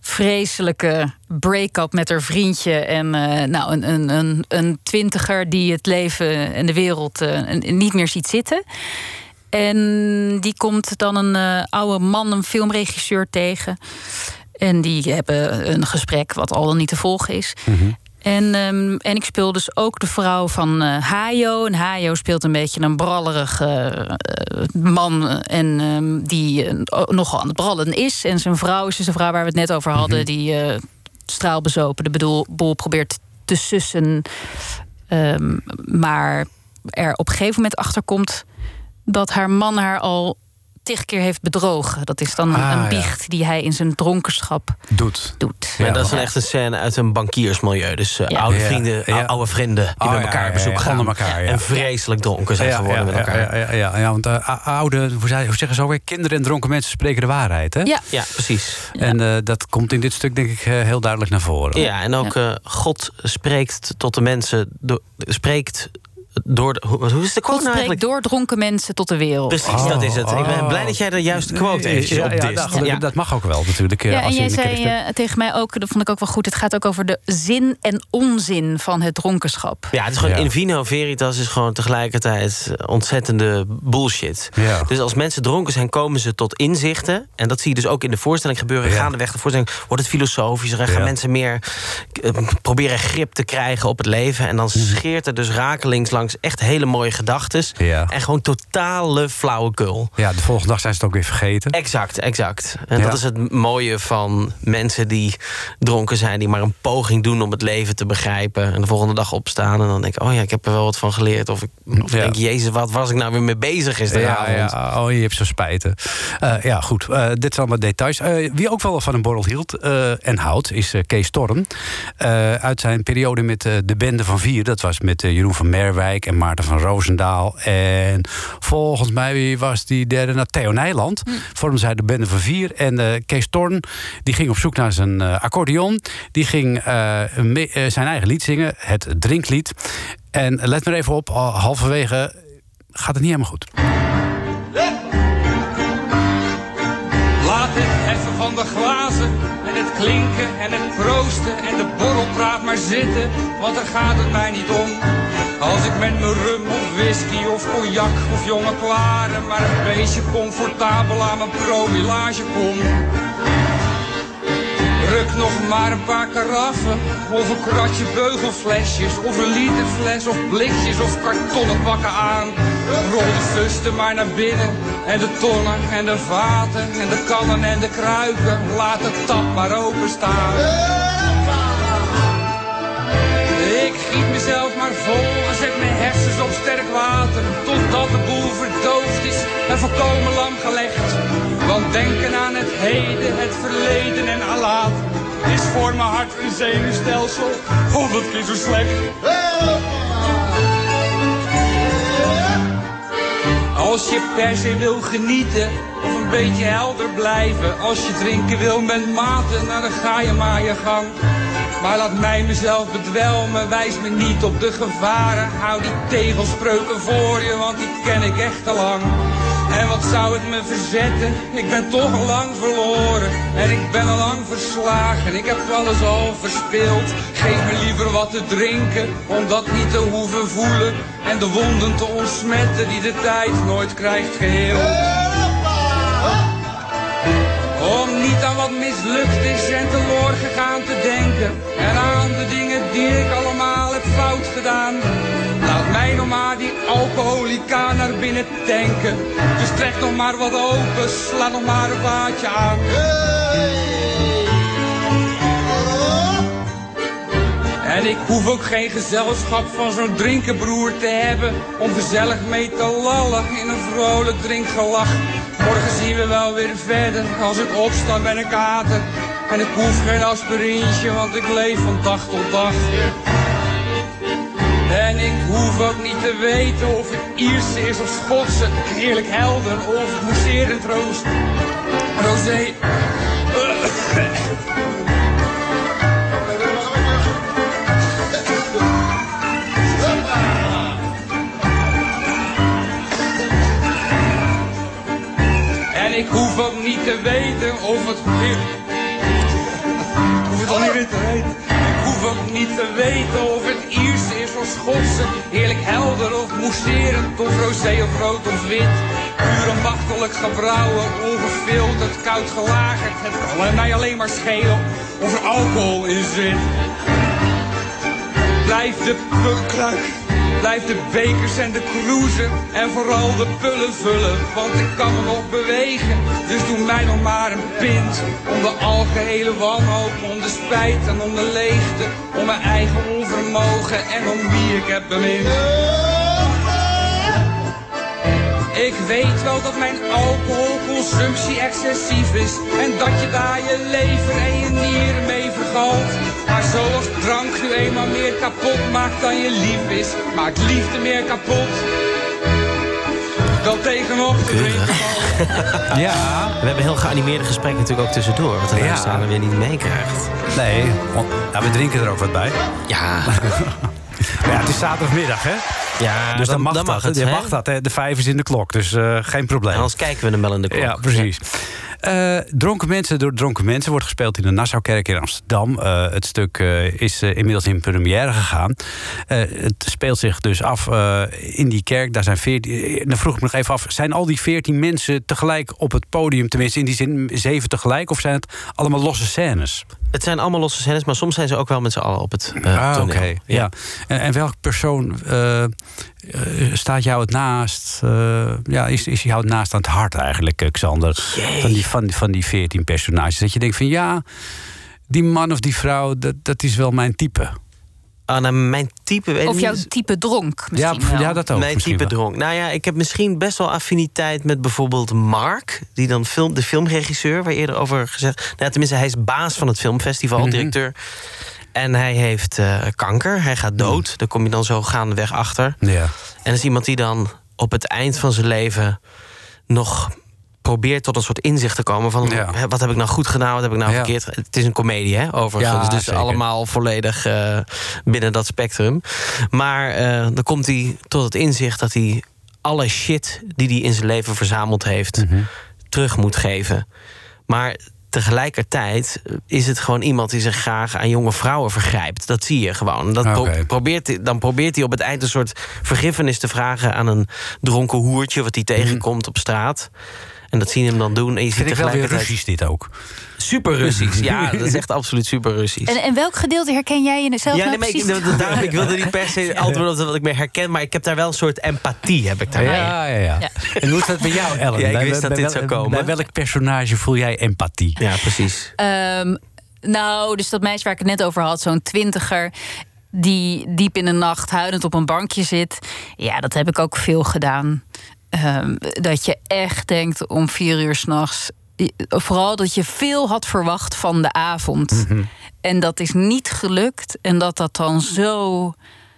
vreselijke break-up met haar vriendje. En eh, nou, een, een, een, een twintiger die het leven en de wereld eh, niet meer ziet zitten. En die komt dan een eh, oude man, een filmregisseur tegen. En die hebben een gesprek wat al dan niet te volgen is. En, ehm, en ik speel dus ook de vrouw van eh Hayo. En Hayo speelt een beetje een brallerige eh, man. En ehm, die eh, nogal aan het brallen is. En zijn vrouw is dus de vrouw waar we het net over hadden. Die eh, straalbezopen de bedoel, boel probeert te sussen. Ehm, maar er op een gegeven moment achter komt dat haar man haar al tig keer heeft bedrogen. Dat is dan Ah, een ja. biecht die hij in zijn dronkenschap Doet. doet. Ja. dat is een echte scène uit een bankiersmilieu. Dus eh, Ja. oude vrienden, oude vrienden die Oh, bij ja, elkaar bezoek ja, gaan. onder elkaar, ja. En vreselijk dronken zijn geworden met elkaar. Ja, ja, ja, ja, want eh, a- oude, hoe, zei- hoe zeggen ze ook weer? Kinderen en dronken mensen spreken de waarheid. Hè? Ja. Ja, precies. En eh, dat komt in dit stuk denk ik eh, heel duidelijk naar voren. Ja, en ook eh, God spreekt tot de mensen, do- spreekt door... De, hoe, hoe is de quote God nou spreekt eigenlijk? door dronken mensen tot de wereld. Precies, Oh, dat is het. Ik ben oh. blij dat jij de juiste quote eventjes ja, ja, opdist. nou, Ja. Dat mag ook wel natuurlijk. eh, Ja, als en jij zei eh, tegen mij ook, dat vond ik ook wel goed... het gaat ook over de zin en onzin van het dronkenschap. Ja, het is gewoon Ja. in vino veritas is gewoon tegelijkertijd ontzettende bullshit. Ja. Dus als mensen dronken zijn, komen ze tot inzichten. En dat zie je dus ook in de voorstelling gebeuren. Ja. Gaandeweg de voorstelling wordt het filosofischer. En gaan Ja. mensen meer eh, proberen grip te krijgen op het leven. En dan scheert er dus rakelings langs echt hele mooie gedachten. Ja. En gewoon totale flauwekul. ja, de volgende dag zijn ze het ook weer vergeten. Exact, exact. En Ja. dat is het mooie van mensen die dronken zijn... die maar een poging doen om het leven te begrijpen... en de volgende dag opstaan en dan denk ik... oh ja, ik heb er wel wat van geleerd. Of ik of Ja. denk, jezus, wat was ik nou weer mee bezig Ja, gisteravond? ja, oh, je hebt zo spijten. Eh, ja, goed. eh, dit zijn allemaal details. Eh, wie ook wel van een borrel hield en houdt, is Kees Storm. Uit zijn periode met de Bende van Vier. Dat was met Jeroen van Merwijk en Maarten van Roosendaal. En volgens mij was die derde naar Theo Nijland. Vormden zij de Bende van Vier. En eh, Kees Storm die ging op zoek naar zijn eh, accordeon. Die ging eh, eh, zijn eigen lied zingen, het drinklied. En let maar even op, al halverwege gaat het niet helemaal goed. Laat het even van de glazen en het klinken en het proosten en de borrelpraat maar zitten, want daar gaat het mij niet om. Als ik met mijn rum of whisky of cognac of jonge klaren maar een beetje comfortabel aan mijn promillage kom. Ruk nog maar een paar karaffen, of een kratje beugelflesjes, of een literfles, of blikjes, of kartonnen bakken aan. Rol de fusten maar naar binnen, en de tonnen, en de vaten, en de kannen en de kruiken. Laat de tap maar openstaan. Mezelf maar vol en zet mijn hersens op sterk water, totdat de boel verdoofd is en volkomen lam gelegd. Want denken aan het heden, het verleden en alaat is voor mijn hart een zenuwstelsel honderd keer zo slecht. Als je per se wil genieten of een beetje helder blijven, als je drinken wil met mate, nou dan ga je maar je gang. Maar laat mij mezelf bedwelmen, wijs me niet op de gevaren. Hou die tegelspreuken voor je, want die ken ik echt al lang. En wat zou het me verzetten? Ik ben toch al lang verloren. En ik ben al lang verslagen. Ik heb alles al verspeeld. Geef me liever wat te drinken, om dat niet te hoeven voelen. En de wonden te ontsmetten die de tijd nooit krijgt geheel. Om niet aan wat mislukt is en teloor gegaan te denken. En aan de dingen die ik allemaal heb fout gedaan. Laat mij nog maar die alcoholica naar binnen tanken. Dus trek nog maar wat open, sla nog maar een vaatje aan. En ik hoef ook geen gezelschap van zo'n drinkenbroer te hebben Om gezellig mee te lallen in een vrolijk drinkgelach Morgen zien we wel weer verder als ik opsta ben ik kater En ik hoef geen aspirintje want ik leef van dag tot dag en ik hoef ook niet te weten of het Ierse is of Schotse, heerlijk helder of mousserend roos. Rosé. En ik hoef ook niet te weten of het... Ik hoef het al niet te weten. Ik hoef ook niet te weten of het Ierse is of Schotse. Heerlijk helder of mousserend of rosé of rood of wit. Puur ambachtelijk gebrouwen, ongefilterd, koud gelagerd. Het kan mij alleen maar schelen of er alcohol in zit. Blijf de pukruik, blijf de bekers en de cruisen en vooral de pullen vullen, want ik kan me nog bewegen. Dus doe mij nog maar een pint om de algehele wanhoop, om de spijt en om de leegte, om mijn eigen onvermogen en om wie ik heb bemind. Ik weet wel dat mijn alcoholconsumptie excessief is En dat je daar je lever en je nieren mee vergalt Maar zoals drank nu eenmaal meer kapot maakt dan je lief is Maakt liefde meer kapot dan tegenop te drinken Ja. We hebben heel geanimeerde gesprekken natuurlijk ook tussendoor. Wat de Ja. luisteraar weer niet meekrijgt. Nee, want, nou, we drinken er ook wat bij. Ja. Maar ja, het is zaterdagmiddag, hè? Ja, dus dan, mag, dan dat. mag het, mag dat, hè? De vijf is in de klok, dus eh, geen probleem. Anders kijken we hem wel in de klok. Ja, precies. Eh, dronken mensen door dronken mensen wordt gespeeld in de Nassaukerk in Amsterdam. Eh, het stuk eh, is inmiddels in première gegaan. Het speelt zich dus af in die kerk. Daar zijn veertien. Dan vroeg ik me nog even af: zijn al die veertien mensen tegelijk op het podium? Tenminste, in die zin zeven tegelijk? Of zijn het allemaal losse scènes? Het zijn allemaal losse scènes, maar soms zijn ze ook wel met z'n allen op het eh ah, oké. Ja. En, en welke persoon staat jou het naast? eh, ja, is, is jou het naast aan het hart eigenlijk, eh, Xander? Van die, van, van die veertien personages. Dat je denkt van ja, die man of die vrouw, dat, dat is wel mijn type. Ah, nou, mijn type weet Of niet. jouw type dronk misschien Ja, wel. ja, dat ook. Mijn type wel. dronk. Nou ja, ik heb misschien best wel affiniteit met bijvoorbeeld Mark, die dan film, de filmregisseur, waar eerder over gezegd. Nou, ja, tenminste, hij is baas van het filmfestival, Mhm. directeur. En hij heeft eh, kanker, hij gaat dood. Mhm. Daar kom je dan zo gaandeweg achter. Ja. En dat is iemand die dan op het eind van zijn leven nog probeert tot een soort inzicht te komen van Ja. wat heb ik nou goed gedaan, wat heb ik nou Ja. verkeerd. Het is een komedie, hè, overigens. Ja, dus zeker. allemaal volledig eh, binnen dat spectrum. Maar eh, dan komt hij tot het inzicht dat hij alle shit die hij in zijn leven verzameld heeft, Mhm. terug moet geven. Maar tegelijkertijd is het gewoon iemand die zich graag aan jonge vrouwen vergrijpt. Dat zie je gewoon. Dat pro- probeert, dan probeert hij op het eind een soort vergiffenis te vragen aan een dronken hoertje wat hij tegenkomt op straat. En dat zien hem dan doen. En je ziet ik wel weer tegelijkertijd. Russisch dit ook. Super Russisch. Ja, dat is echt absoluut super Russisch. En, en welk gedeelte herken jij in jezelf Ja, nou nee, maar ik, precies? daarom, ik wilde niet per se antwoorden op wat ik meer herken, maar ik heb daar wel een soort empathie. Heb ik daar. Ja, ja, ja. Ja. En hoe is dat bij jou, Ellen? Ja, ik Bij- wist dat bij dit wel- zou komen. Bij welk personage voel jij empathie? Ja, precies. Ehm, nou, dus dat meisje waar ik het net over had, zo'n twintiger... die diep in de nacht huilend op een bankje zit. Ja, dat heb ik ook veel gedaan. Ehm, dat je echt denkt om vier uur s'nachts... Vooral dat je veel had verwacht van de avond. Mhm. En dat is niet gelukt. En dat dat dan zo,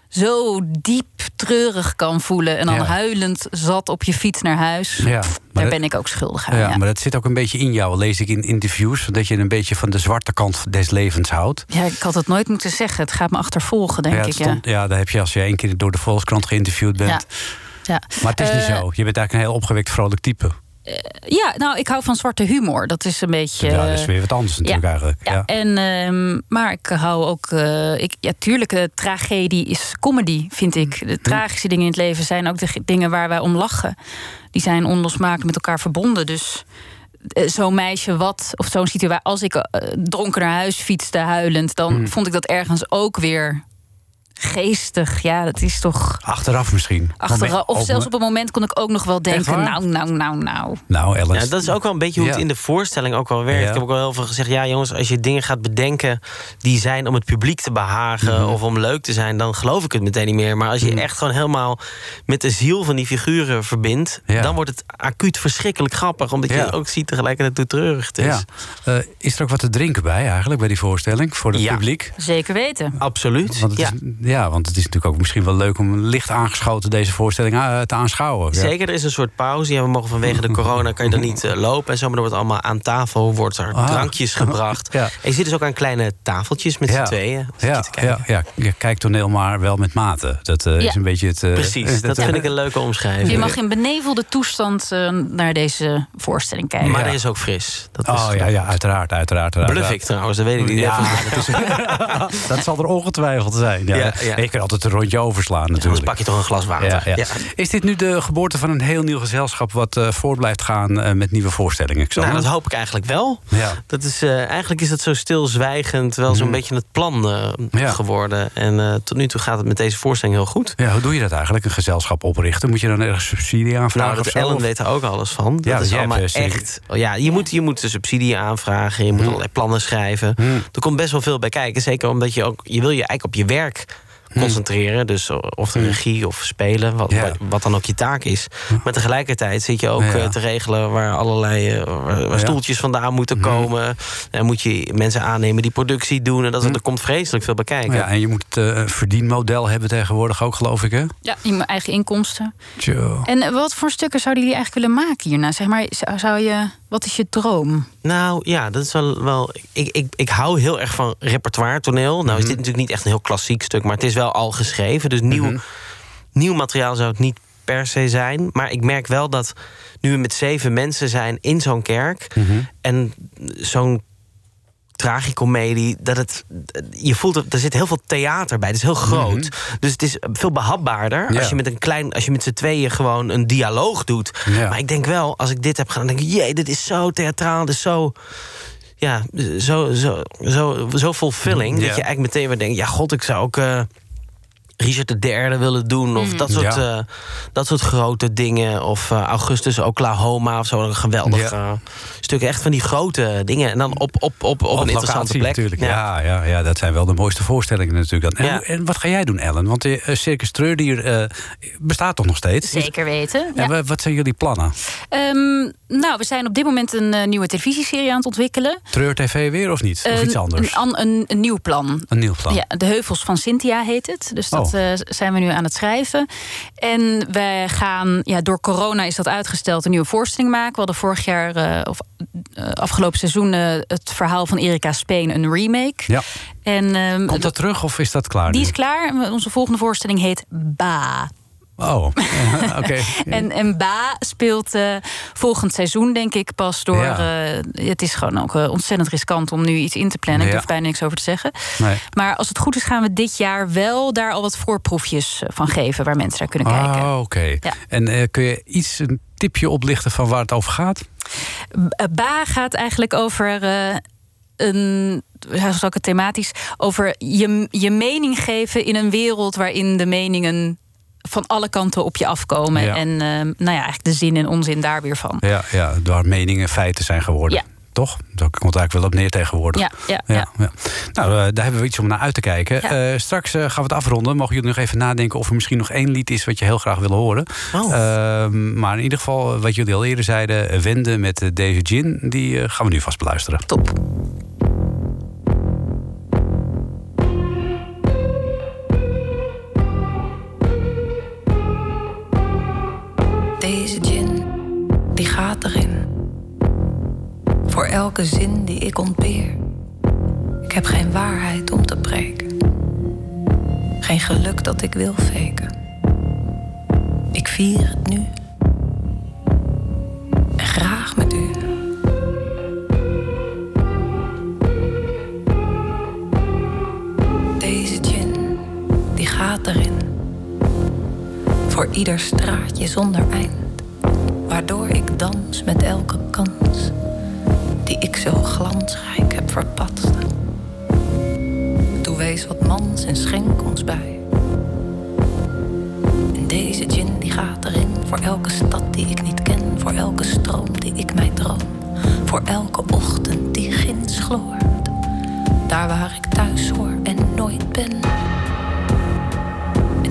zo diep treurig kan voelen. En dan Ja. huilend zat op je fiets naar huis. Ja, Daar dat- ben ik ook schuldig aan. Ja, ja. maar dat zit ook een beetje in jou, lees ik in interviews. Dat je een beetje van de zwarte kant des levens houdt. Ja, ik had het nooit moeten zeggen. Het gaat me achtervolgen, denk ik. stond- ja, daar heb je als je één keer door de Volkskrant geïnterviewd bent. Ja. Maar het is niet Eh, zo. Je bent eigenlijk een heel opgewekt vrolijk type. Ja, nou, ik hou van zwarte humor. Dat is een beetje. ja, dat is weer wat anders natuurlijk ja. eigenlijk. Ja, Ja. en, ehm, maar ik hou ook. eh, ik, ja, tuurlijk, eh, tragedie is comedy, vind ik. Hm. De tragische dingen in het leven zijn ook de dingen waar wij om lachen. Die zijn onlosmakelijk met elkaar verbonden. Dus eh, zo'n meisje wat, of zo'n situatie. Als ik eh, dronken naar huis fietste huilend, dan Hm. vond ik dat ergens ook weer geestig. Ja, dat is toch. Achteraf misschien. Achteraf, of zelfs op een moment kon ik ook nog wel denken: nou, nou, nou, nou. Nou, Ellen. Ja, dat is ook wel een beetje hoe het Ja. in de voorstelling ook wel werkt. Ja. Ik heb ook wel heel veel gezegd, ja jongens, als je dingen gaat bedenken die zijn om het publiek te behagen Mhm. of om leuk te zijn, dan geloof ik het meteen niet meer. Maar als je echt gewoon helemaal met de ziel van die figuren verbindt, Ja. dan wordt het acuut verschrikkelijk grappig, omdat Ja. je ook ziet tegelijkertijd hoe treurig het is. Ja. Eh, is er ook wat te drinken bij eigenlijk, bij die voorstelling? Voor het Ja. publiek? Zeker weten. Absoluut. Want het, ja. is, ja, want het is natuurlijk ook misschien wel leuk om licht aangeschoten deze voorstelling eh, te aanschouwen. Ja. Zeker, er is een soort pauze. Ja, we mogen vanwege de corona kan je dan niet eh, lopen en zo. Maar er wordt allemaal aan tafel wordt er Ah. drankjes gebracht. Ja. En je zit dus ook aan kleine tafeltjes met Ja. z'n tweeën. Ja, ja, ja, ja, kijk toneel maar wel met mate. Dat eh, Ja. is een beetje het... eh, Precies, dat vind ik een leuke omschrijving. Je mag in benevelde toestand eh, naar deze voorstelling kijken. Maar Ja. er is ook fris. Dat is Oh ja, ja, uiteraard, uiteraard. uiteraard. Bluff ik trouwens, dat weet ik niet. Ja, dat, is, dat zal er ongetwijfeld zijn. Ja. Ja. Je kan altijd een rondje overslaan natuurlijk. pak je toch een glas water. Ja. Is dit nu de geboorte van een heel nieuw gezelschap... wat eh voort blijft gaan eh, met nieuwe voorstellingen? Nou, dat hoop ik eigenlijk wel. Ja. Dat is, eh, eigenlijk is het zo stilzwijgend wel zo'n beetje het plan geworden. En tot nu toe gaat het met deze voorstelling heel goed. Ja, hoe doe je dat eigenlijk, een gezelschap oprichten? Moet je dan ergens subsidie aanvragen Nou, dat of zo? Ellen weet er ook alles van. Dat Ja, is allemaal echt. Ja, je moet, je moet de subsidie aanvragen. Je moet Hm. allerlei plannen schrijven. Er komt best wel veel bij kijken. Zeker omdat je ook. Je wil je eigenlijk op je werk concentreren. Dus of de regie of spelen, wat. Ja. wat dan ook je taak is. Maar tegelijkertijd zit je ook Ja. eh, te regelen waar allerlei eh, waar, stoeltjes vandaan moeten komen. En moet je mensen aannemen die productie doen. En dat, er komt vreselijk veel bij kijken. Ja, en je moet het eh, verdienmodel hebben tegenwoordig ook, geloof ik, hè? Ja, in mijn eigen inkomsten. Tjo. En eh, wat voor stukken zouden jullie eigenlijk willen maken hierna? Zeg maar, zou je, wat is je droom? Nou ja, dat is wel. wel ik, ik, ik hou heel erg van repertoire toneel. Nou is Mhm. dit natuurlijk niet echt een heel klassiek stuk, maar het is wel al geschreven. Dus nieuw, nieuw materiaal zou het niet per se zijn. Maar ik merk wel dat nu we met zeven mensen zijn in zo'n kerk Mhm. en zo'n tragicomedie, dat het. Je voelt er, er zit heel veel theater bij. Het is heel groot. Dus het is veel behapbaarder Mhm. Ja. als je met een klein, als je met z'n tweeën gewoon een dialoog doet. Ja. Maar ik denk wel, als ik dit heb gedaan, denk ik, jee, dit is zo theatraal, dit is zo. Ja, zo, zo, zo, zo fulfilling. Ja. Dat je eigenlijk meteen weer denkt, ja, god, ik zou ook. eh, Richard de derde willen doen. Of dat, soort, Ja. eh, dat soort grote dingen. Of eh, Augustus Oklahoma of zo. Een geweldig Ja. eh, stuk. Echt van die grote dingen. En dan op, op, op, op, een interessante locatie plek. Natuurlijk. Ja. Ja, ja, dat zijn wel de mooiste voorstellingen natuurlijk. Dan. En, Ja. en wat ga jij doen, Ellen? Want de Circus Treurdier eh, bestaat toch nog steeds? Zeker weten. En wat zijn jullie plannen? Ehm, nou, we zijn op dit moment een nieuwe televisieserie aan het ontwikkelen. Treur TV weer of niet? Of iets anders? Een, een, een nieuw plan. Een nieuw plan. Ja, de Heuvels van Cynthia heet het. Dus dat Eh, zijn we nu aan het schrijven. En wij gaan, ja, door corona is dat uitgesteld, een nieuwe voorstelling maken. We hadden vorig jaar, eh, of eh, afgelopen seizoen, het verhaal van Erika Speen, een remake. Ja. En, ehm, Komt dat terug of is dat klaar die nu? is klaar. Onze volgende voorstelling heet Ba. Oh, eh, oké. En, en Ba speelt eh, volgend seizoen, denk ik, pas door. Ja. eh, het is gewoon ook ontzettend riskant om nu iets in te plannen. Ik durf bijna niks over te zeggen. Nee. Maar als het goed is, gaan we dit jaar wel daar al wat voorproefjes van geven waar mensen naar kunnen kijken. Oh, oké. Ja. En kun je iets, een tipje oplichten van waar het over gaat? Ba gaat eigenlijk over een. Zal ik het thematisch? Over je, je mening geven in een wereld waarin de meningen van alle kanten op je afkomen. Ja. En eh, nou ja, eigenlijk de zin en onzin daar weer van. Ja, ja, waar meningen feiten zijn geworden. Ja. Toch? Daar komt eigenlijk wel op neer tegenwoordig. Ja, ja, Ja, ja. ja. Nou, eh, daar hebben we iets om naar uit te kijken. Ja. Eh, straks eh, gaan we het afronden. Mogen jullie nog even nadenken of er misschien nog één lied is wat je heel graag wil horen. Oh. Ehm, maar in ieder geval, wat jullie al eerder zeiden, Wende met deze gin, die eh, gaan we nu vast beluisteren. Top. Erin. Voor elke zin die ik ontbeer. Ik heb geen waarheid om te breken. Geen geluk dat ik wil faken. Ik vier het nu. En graag met u. Deze gin, die gaat erin. Voor ieder straatje zonder eind. Waardoor ik dans met elke kans. Die ik zo glansrijk heb verpatst. Toe wees wat mans en schenk ons bij. En deze gin die gaat erin. Voor elke stad die ik niet ken. Voor elke stroom die ik mij droom. Voor elke ochtend die ginds gloort. Daar waar ik thuis hoor en nooit ben.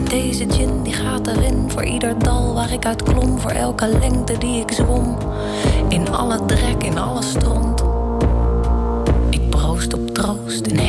Deze gin die gaat erin voor ieder dal waar ik uit klom, voor elke lengte die ik zwom. In alle drek, in alle stront. Ik proost op troost en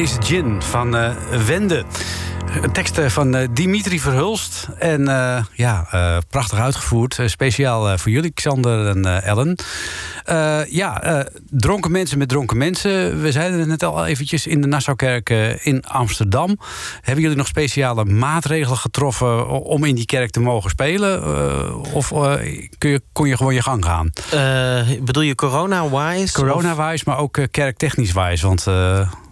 Deze gin van eh, Wende. Teksten van eh, Dimitri Verhulst. En eh, ja, eh, prachtig uitgevoerd. Eh, speciaal eh, voor jullie, Xander en eh, Ellen. Eh, ja, eh, dronken mensen met dronken mensen. We zeiden het net al eventjes in de Nassaukerk eh, in Amsterdam. Hebben jullie nog speciale maatregelen getroffen om in die kerk te mogen spelen? Eh, of eh, kun je, kon je gewoon je gang gaan? Bedoel je corona-wise? Corona-wise, maar ook kerktechnisch-wise. Want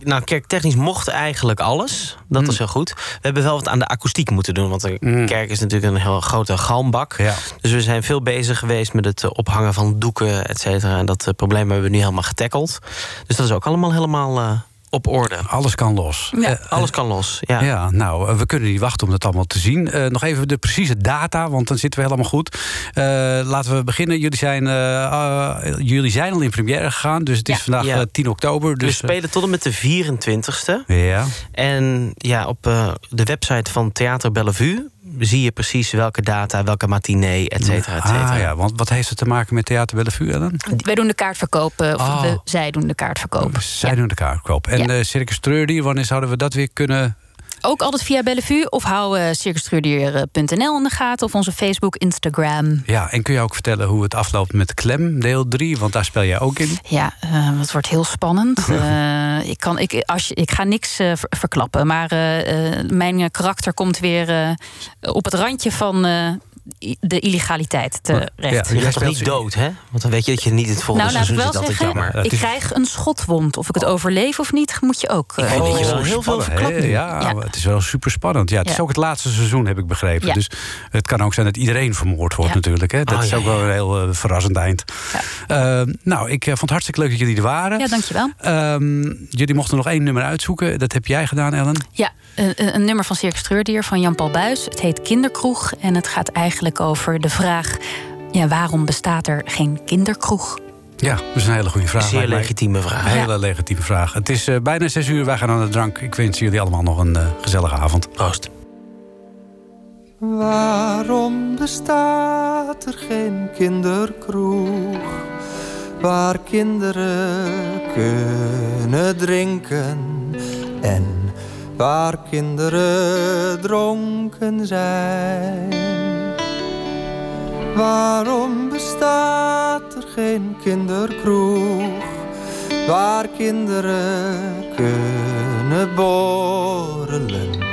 Nou, kerktechnisch mocht eigenlijk alles. Dat Mm. is heel goed. We hebben wel wat aan de akoestiek moeten doen. Want de Mm. kerk is natuurlijk een heel grote galmbak. ja. Dus we zijn veel bezig geweest met het ophangen van doeken, et cetera. En dat probleem hebben we nu helemaal getackeld. Dus dat is ook allemaal helemaal eh, op orde. alles kan los. Ja. Eh, Alles kan los. Ja. Ja, nou, eh, we kunnen niet wachten om dat allemaal te zien. Eh, nog even de precieze data, want dan zitten we helemaal goed. Eh, laten we beginnen. Jullie zijn, jullie zijn al in première gegaan, dus het is Ja. vandaag Ja. eh, 10 oktober. we Dus, spelen tot en met de 24ste. eh, ja, En ja, op eh, de website van Theater Bellevue zie je precies welke data, welke matinee, et cetera, et cetera. Ah, ja, want wat heeft het te maken met Theater Bellevue, Ellen? Wij doen de kaartverkoop, of Oh. we- zij doen de kaartverkoop. Zij Ja. doen de kaartkoop. En Ja. eh Circus Treurdier, wanneer zouden we dat weer kunnen... Ook altijd via Bellevue of hou uh, circusstruurdier.nl in de gaten of onze Facebook, Instagram. Ja, en kun je ook vertellen hoe het afloopt met Klem, deel 3? Want daar speel jij ook in. Ja, eh, het wordt heel spannend. Eh, ik, kan, ik, als ik ga niks eh, ver- verklappen, maar eh, eh, mijn eh, karakter komt weer eh, op het randje van eh, de illegaliteit terecht. Ja, Je jij gaat toch niet dood, hè? Want dan weet je dat je niet het volgende Nou, seizoen zit. Dat is zeggen, jammer. Ik krijg een schotwond. Of ik het overleef of niet, moet je ook. eh, Ik weet dat je wel heel veel verklapt. Ja, het is wel super spannend. Ja, het is ook het laatste seizoen, heb ik begrepen. Ja. Dus het kan ook zijn dat iedereen vermoord wordt Ja. natuurlijk. Hè? Dat Oh, is ja, ook ja. wel een heel eh, verrassend eind. Ja. Eh, nou, ik eh, vond het hartstikke leuk dat jullie er waren. Ja, dankjewel. Ehm, jullie mochten nog één nummer uitzoeken. Dat heb jij gedaan, Ellen. Ja, een, een- een nummer van Circus Treurdier van Jan-Paul Buis. Het heet Kinderkroeg en het gaat eigenlijk over de vraag... Ja, waarom bestaat er geen kinderkroeg? Ja, dat is een hele goede vraag. Zeer mij. legitieme vraag. Een hele legitieme vraag. Het is eh, bijna zes uur, wij gaan aan de drank. Ik wens jullie allemaal nog een eh, gezellige avond. Proost. Waarom bestaat er geen kinderkroeg waar kinderen kunnen drinken en waar kinderen dronken zijn? Waarom bestaat er geen kinderkroeg waar kinderen kunnen borrelen?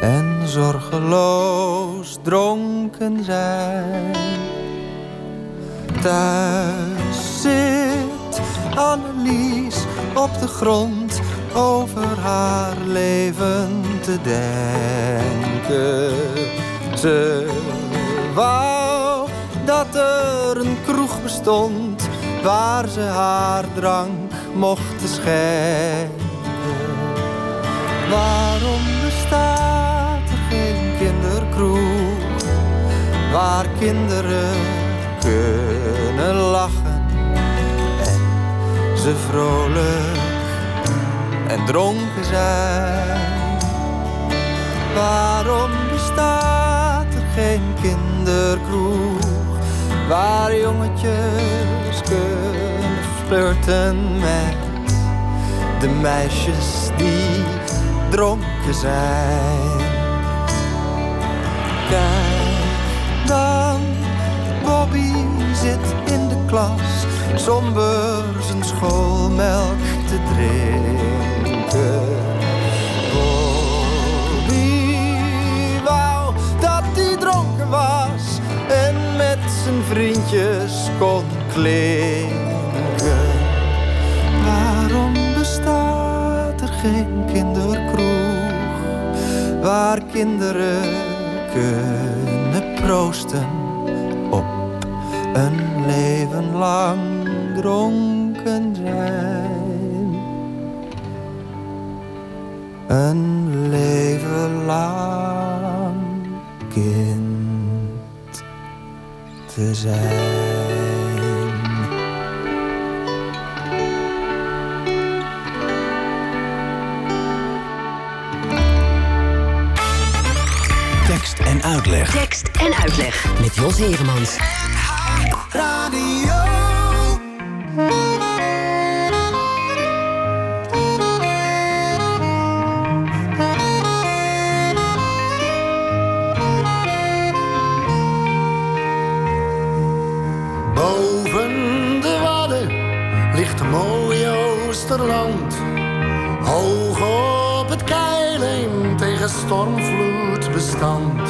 en zorgeloos dronken zijn. Thuis zit Annelies op de grond over haar leven te denken. Ze dat er een kroeg bestond waar ze haar drank mocht schenken. Waarom bestaat er geen kinderkroeg waar kinderen kunnen lachen en ze vrolijk en dronken zijn? Waarom bestaat er geen kinderkroeg waar jongetjes kunnen flirten met de meisjes die dronken zijn. Kijk dan, Bobby zit in de klas, somber zijn schoolmelk te drinken. Zijn vriendjes kon klinken. Waarom bestaat er geen kinderkroeg waar kinderen kunnen proosten op een leven lang dronken zijn? Een leven lang te zijn. Tekst en uitleg. Tekst en uitleg met Jos Heremans. Stormvloed bestand.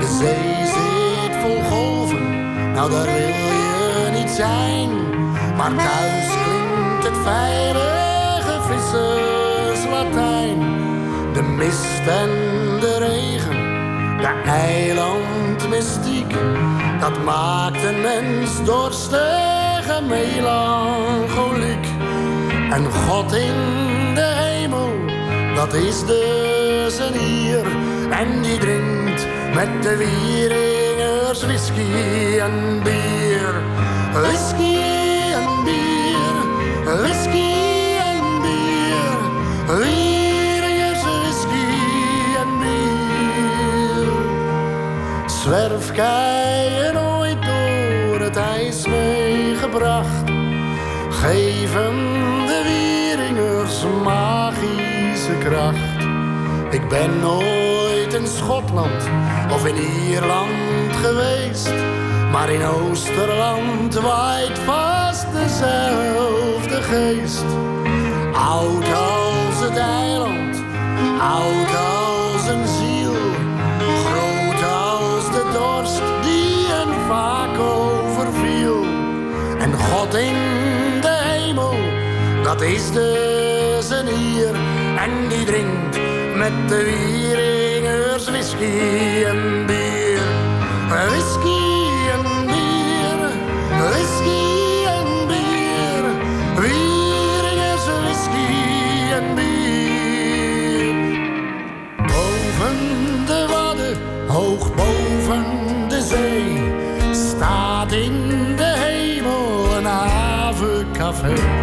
De zee zit vol golven, nou daar wil je niet zijn. Maar thuis klinkt het veilige visserslatijn. De mist en de regen, de eilandmystiek. Dat maakt een mens dorstig en melancholiek. En God in de hemel, dat is En die drinkt met de wieringers whisky en bier. Whisky en bier, whisky en bier. Wieringers whisky en bier. Zwerfkeien ooit door het ijs meegebracht. Geven de wieringers magische kracht. Ik ben nooit in Schotland of in Ierland geweest. Maar in Oosterland waait vast dezelfde geest. Oud als het eiland, oud als een ziel. Groot als de dorst die hen vaak overviel. En God in de hemel, dat is dus een hier. En die drinkt met de wieringers whisky en bier. Whisky en bier, whisky en bier. Wieringers whisky en bier. Boven de wadden, hoog boven de zee, staat in de hemel een havencafé.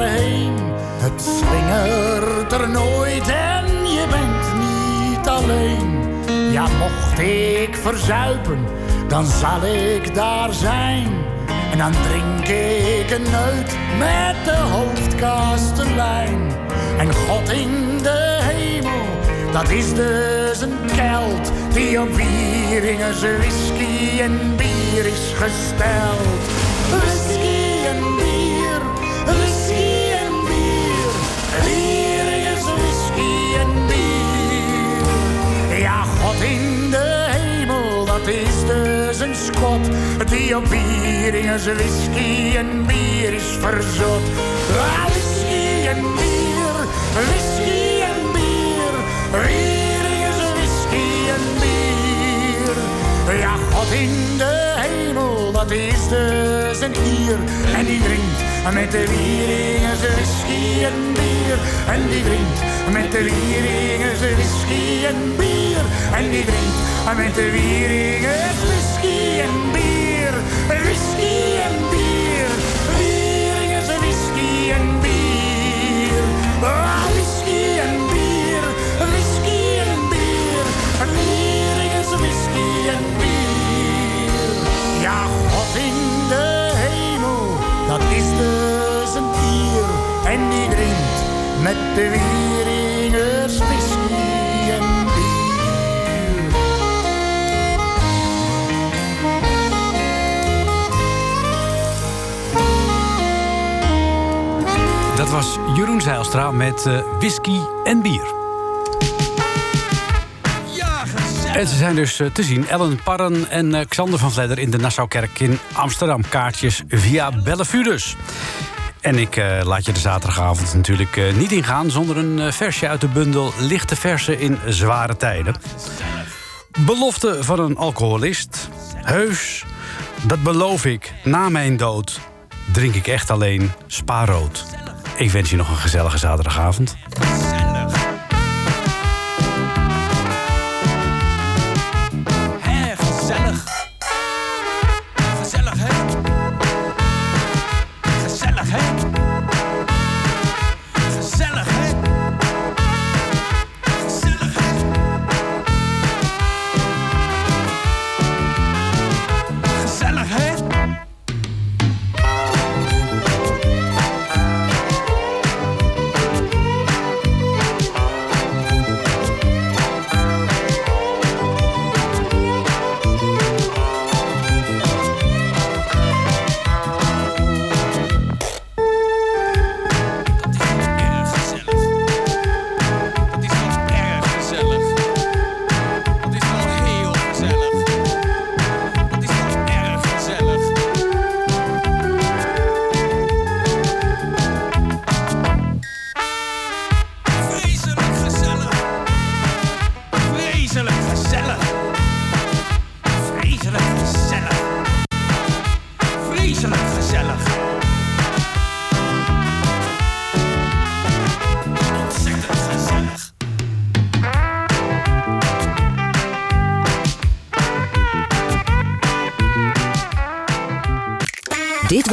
Het slingert er nooit en je bent niet alleen. Ja, mocht ik verzuipen, dan zal ik daar zijn. En dan drink ik een neut met de hoofdkastelein. En God in de hemel, dat is dus een kelt die op Wieringens whisky en bier is gesteld. Whisky en bier, God in de hemel, dat is dus een schot die op Wieringens whisky en bier is verzot. Ah, whisky en bier, whisky en bier, Wieringens whisky en bier. Ja, God in de hemel, dat is dus een Ier. En die drinkt met de Wieringens whisky en bier. En die drinkt met de Wieringens whisky en bier. En die drinkt met de Wieringens whisky en bier. Whisky en bier. Wieringens whisky en bier. Ah, whisky en bier. Whisky en bier. Wieringens whisky en bier. Ja, God in de hemel, dat is dus een dier. En die drinkt met de Wieringers whisky en bier. Dat was Jeroen Zeilstra met eh, whisky en bier. En ze zijn dus eh, te zien. Ellen Parren en eh, Xander van Vledder in de Nassaukerk in Amsterdam. Kaartjes via Bellevue dus. En ik eh, laat je de zaterdagavond natuurlijk eh, niet ingaan... zonder een eh, versje uit de bundel Lichte Versen in Zware Tijden. Belofte van een alcoholist. Heus, dat beloof ik, na mijn dood... drink ik echt alleen spaarrood. Ik wens je nog een gezellige zaterdagavond.